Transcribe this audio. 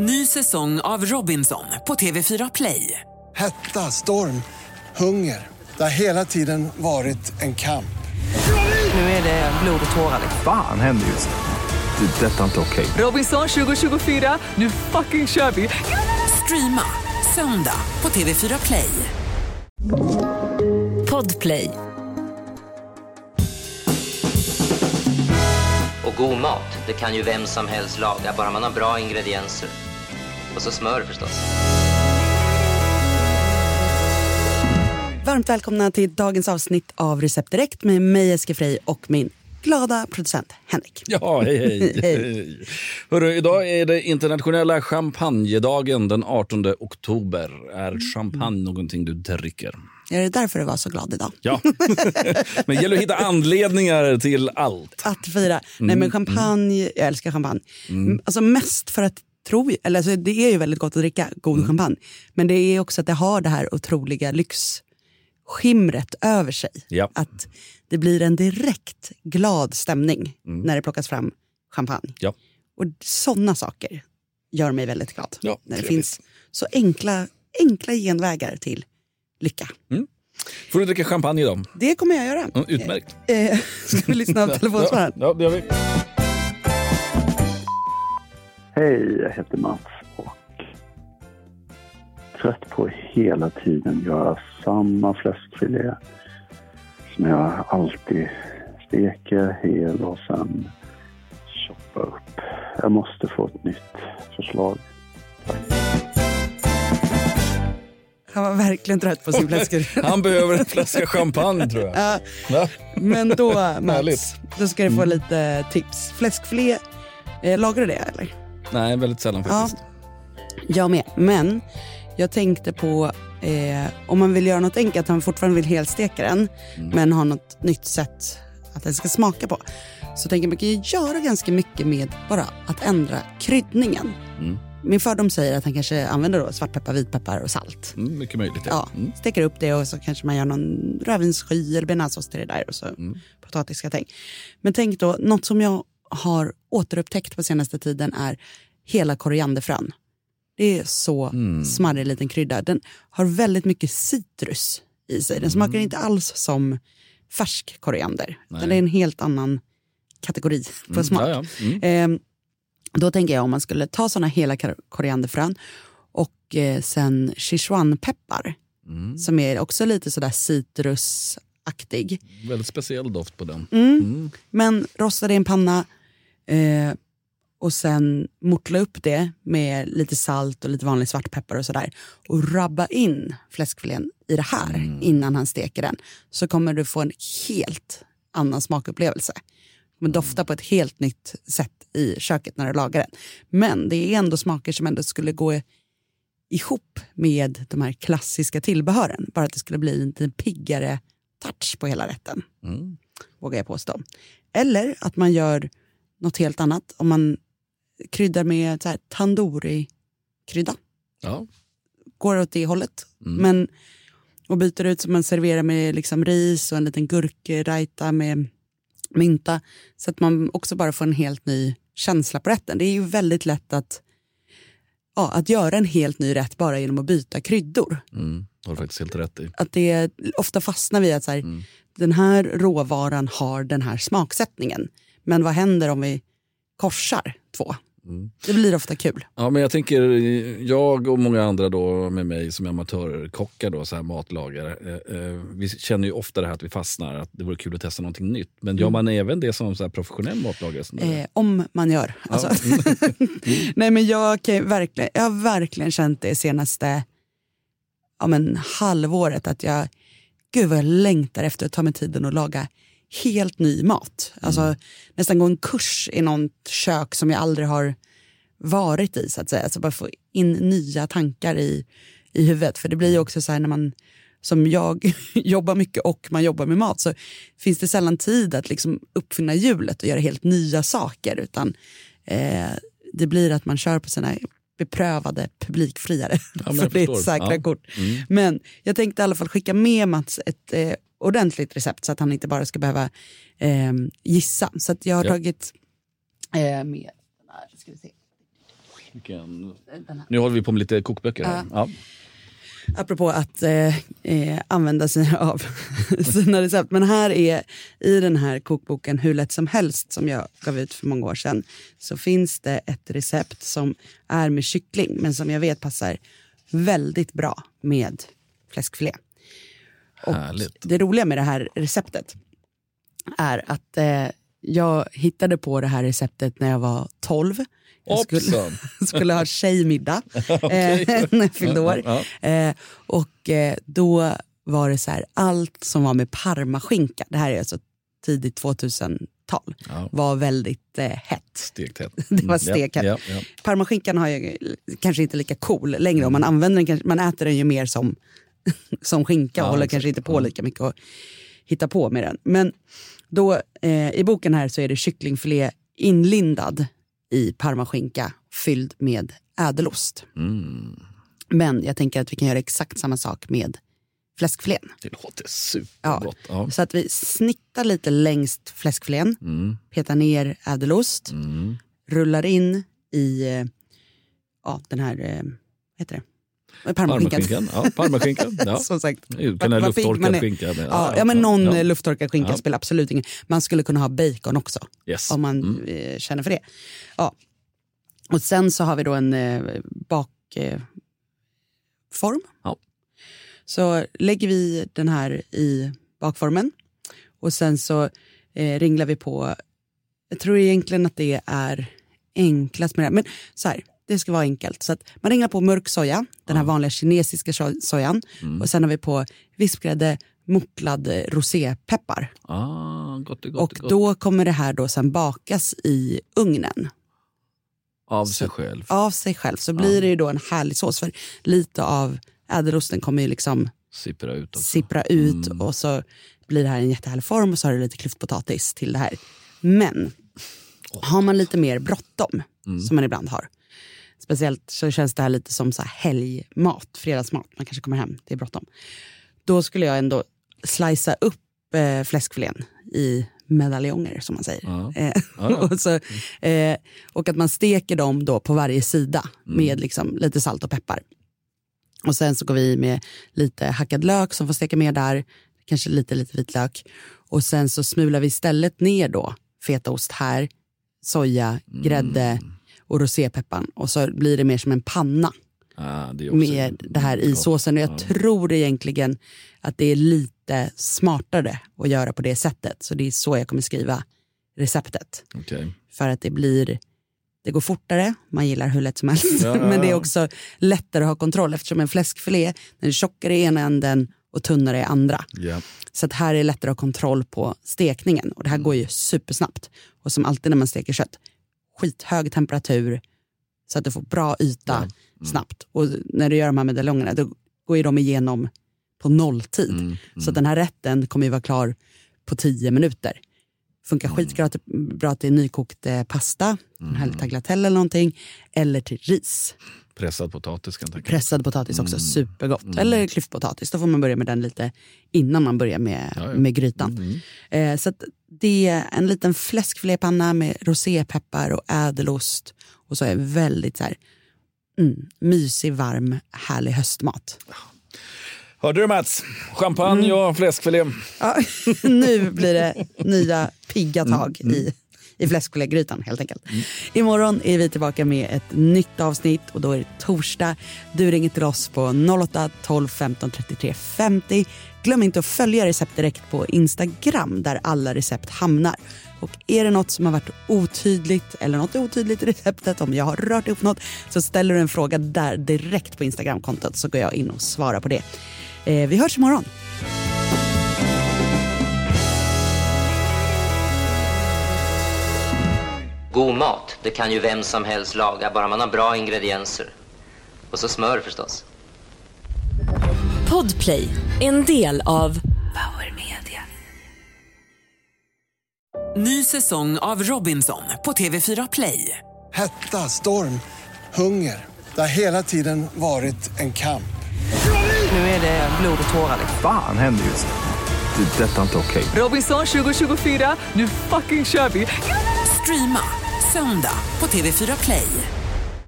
Ny säsong av Robinson på TV4 Play. Hetta, storm, hunger. Det har hela tiden varit en kamp. Nu är det blod och tårar. Fan händer just nu. Det. är Detta är inte okej. Robinson 2024, nu fucking kör vi! Streama söndag på TV4 Play. Podplay. Och god mat, det kan ju vem som helst laga, bara man har bra ingredienser. Och så smör förstås. Varmt välkomna till dagens avsnitt av Recept Direkt med mig Eskil Frey och min glada producent Henrik. Ja, hej hej. Hej. Hörru, idag är det internationella champagnedagen den 18 oktober. Är champagne någonting du dricker? Är det därför du var så glad idag? Ja. Men det gäller att hitta anledningar till allt. Att fira. Nej Mm, men champagne, jag älskar champagne. M- Alltså mest för att, tro, eller alltså det är ju väldigt gott att dricka god Mm. champagne. Men det är också att det har det här otroliga lyxskimret över sig. Ja. Att det blir en direkt glad stämning när det plockas fram champagne. Mm. Ja. Och sådana saker gör mig väldigt glad. Ja, när det finns så enkla, enkla genvägar till lycka. Får du dricka champagne idag? Det kommer jag göra. Ja, utmärkt. Eh, ska vi lyssna på telefonsvararen? Ja, det gör vi. Hej, jag heter Mats och trött på att hela tiden göra samma fläskfilé som jag alltid steker hel och sen choppar upp. Jag måste få ett nytt förslag. Han var verkligen trött på sin fläskfilé. Han behöver en flaska champagne tror jag. Ja, men då Härligt. Mats, då ska du få lite tips. Fläskfilé, eh, lagar du det eller? Nej, väldigt sällan faktiskt. Jag med. Men jag tänkte på eh, om man vill göra något enkelt, att man fortfarande vill helsteka den, men har något nytt sätt att den ska smaka på. Så tänker man kan ju göra ganska mycket med bara att ändra kryddningen. Min fördom säger att han kanske använder då svartpeppar, vitpeppar och salt. Mm, mycket möjligt. Ja, Mm. steker upp det och så kanske man gör någon rödvinssky eller bearnaisesås till det där och så Mm. potatisgratäng. Men tänk då, något som jag har återupptäckt på senaste tiden är hela korianderfrön. Det är så Mm. smarrig liten krydda. Den har väldigt mycket citrus i sig. Den smakar inte alls som färsk koriander. Nej. Det är en helt annan kategori på smak. Ja, ja. Mm. Eh, då tänker jag om man skulle ta såna hela kor- korianderfrön och eh, sen Sichuanpeppar Mm. som är också lite sådär citrusaktig. Väldigt speciell doft på den. Mm. Mm. Men rosta det i en panna eh, och sen mortla upp det med lite salt och lite vanlig svartpeppar och sådär. Och rabba in fläskfilén i det här Mm. innan han steker den. Så kommer du få en helt annan smakupplevelse. Du kommer dofta på ett helt nytt sätt i köket när du lagar den. Men det är ändå smaker som ändå skulle gå ihop med de här klassiska tillbehören. Bara att det skulle bli en lite piggare touch på hela rätten Mm. vågar jag påstå. Eller att man gör något helt annat. Om man kryddar med så här tandoori-krydda. Ja. Går åt det hållet. Mm. Men, och byter ut så man serverar med liksom ris och en liten gurkraita med mynta. Så att man också bara får en helt ny känsla på rätten. Det är ju väldigt lätt att, ja, att göra en helt ny rätt bara genom att byta kryddor. Mm. Har du faktiskt helt rätt i. Att det ofta fastnar vi att så här, Mm. den här råvaran har den här smaksättningen. Men vad händer om vi korsar två? Mm. Det blir ofta kul. Ja, men jag tänker, jag och många andra då med mig som är amatörkockar, då, så här matlagare, eh, eh, vi känner ju ofta det här att vi fastnar, att det vore kul att testa någonting nytt. Men gör man även det som så professionell matlagare? Eh, om man gör. Alltså. Nej, men jag, kan verkligen, jag har verkligen känt det senaste ja, men, halvåret att jag, gud vad jag längtar efter att ta mig tiden och laga helt ny mat. Alltså nästan gå en kurs i något kök som jag aldrig har varit i så att säga. Alltså bara få in nya tankar i, i huvudet. För det blir ju också så här när man som jag jobbar mycket och man jobbar med mat så finns det sällan tid att liksom uppfinna hjulet och göra helt nya saker utan eh, det blir att man kör på sina beprövade publikfriare. men för det är ett säkra Ja. kort. Mm. Men jag tänkte i alla fall skicka med Mats ett eh, ordentligt recept så att han inte bara ska behöva eh, gissa. Så jag har Ja. tagit eh, med den här, ska vi se. Vilken... Nu håller vi på med lite kokböcker här. Ja. Apropå att eh, eh, använda sig av sina recept. Men här är i den här kokboken Hur lätt som helst som jag gav ut för många år sedan. Så finns det ett recept som är med kyckling men som jag vet passar väldigt bra med fläskfilé. Och Härligt. det roliga med det här receptet är att eh, jag hittade på det här receptet när jag var 12. Jag skulle, skulle ha tjejmiddag eh, när jag fyllde år. Eh, och eh, då var det så här, allt som var med parmaskinka, det här är alltså tidigt 2000-tal, Ja. var väldigt eh, hett. Stekt hett. Det var Mm, stekhett. Ja, ja. Parmaskinkan har ju kanske inte lika cool längre och man använder den, man äter den ju mer som, som skinka och Ja, håller exakt. kanske inte på Ja. lika mycket och hitta på med den. Men då, eh, i boken här så är det kycklingfilé inlindad i parmaskinka fylld med ädelost. Mm. Men jag tänker att vi kan göra exakt samma sak med fläskfilén. Det låter supergott. Ja. Så att vi snittar lite längst fläskfilén, Mm. petar ner ädelost, Mm. rullar in i eh, ja, den här, eh, vad heter det? Parmaskinkan. Ja, parmaskinkan. Ja. Som sagt. Kan man lufttorkad är. skinka. Men, Ja, ja, men någon ja. lufttorkad skinka Ja. spelar absolut ingen Man skulle kunna ha bacon också Yes. om man Mm. eh, känner för det. Ja. Och sen så har vi då en eh, bakform. Eh. Ja. Så lägger vi den här i bakformen och sen så ringlar vi på, jag tror egentligen att det är enklast med det här. Men så här, det ska vara enkelt. Så man ringlar på mörk soja, den här vanliga kinesiska so- sojan. Mm. Och sen har vi på vispgrädde, mortlad rosépeppar. Ah, gott och gott. Och gott. då kommer det här då sen bakas i ugnen Av sig själv. av sig själv. Så blir det ju då en härlig sås. För lite av ädelosten kommer ju liksom Sippra ut också. sippra ut Mm. och så blir det här en jättehärlig form och så har du lite klyftpotatis till det här. Men har man lite mer bråttom, Mm. som man ibland har, speciellt så känns det här lite som så här helgmat, fredagsmat, man kanske kommer hem, det är bråttom. Då skulle jag ändå slicea upp eh, fläskfilén i medaljonger som man säger. Ja. Eh, Ja, ja. och, så, eh, och att man steker dem då på varje sida Mm. med liksom lite salt och peppar. Och sen så går vi med lite hackad lök som får steka med där, kanske lite, lite vitlök. Och sen så smular vi istället ner då fetaost här, soja, Mm. grädde och rosépepparn. Och så blir det mer som en panna Ah, det med det här i såsen. Och jag Ja. tror egentligen att det är lite smartare att göra på det sättet. Så det är så jag kommer skriva receptet. Okej. För att det blir, det går fortare, man gillar hur lätt som helst. Ja, Men det är också lättare att ha kontroll eftersom en fläskfilé, den är tjockare i ena änden och tunnare i andra. Ja. Så att här är det lättare att ha kontroll på stekningen och det här går ju supersnabbt. Och som alltid när man steker kött, skithög temperatur så att du får bra yta snabbt. Och när du gör de här medaljongerna då går ju de igenom på nolltid. Mm, Så att den här rätten kommer ju vara klar på tio minuter. Funkar skitbra till, bra till nykokt eh, pasta, en härlig tagliatelle eller någonting. Eller till ris. Pressad potatis kan jag tänka. Pressad potatis också, supergott. Eller klyftpotatis, då får man börja med den lite innan man börjar med, Ja, ja. med grytan. Eh, så att det är en liten fläskfilépanna med rosépeppar och ädelost. Och så är det väldigt så här, mm, mysig, varm, härlig höstmat. Hörde du Mats? Champagne och fläskfilé. Ja, nu blir det nya pigga tag i, i fläskfilégrytan helt enkelt. Imorgon är vi tillbaka med ett nytt avsnitt och då är det torsdag. Du ringer till oss på 08 12 15 33 50. Glöm inte att följa Recept Direkt på Instagram där alla recept hamnar. Och är det något som har varit otydligt eller något otydligt i receptet, om jag har rört ihop något, så ställer du en fråga där direkt på Instagramkontot så går jag in och svarar på det. Eh, vi hörs imorgon. God mat, det kan ju vem som helst laga, bara man har bra ingredienser. Och så smör förstås. Podplay, en del av Power Media. Ny säsong av Robinson på TV4 Play. Hetta, storm, hunger. Det har hela tiden varit en kamp. Nu är det blod och tårar. Fan händer just nu. Det. är Detta är inte okej. Robinson 2024, nu fucking kör vi! Streama söndag på TV4 Play.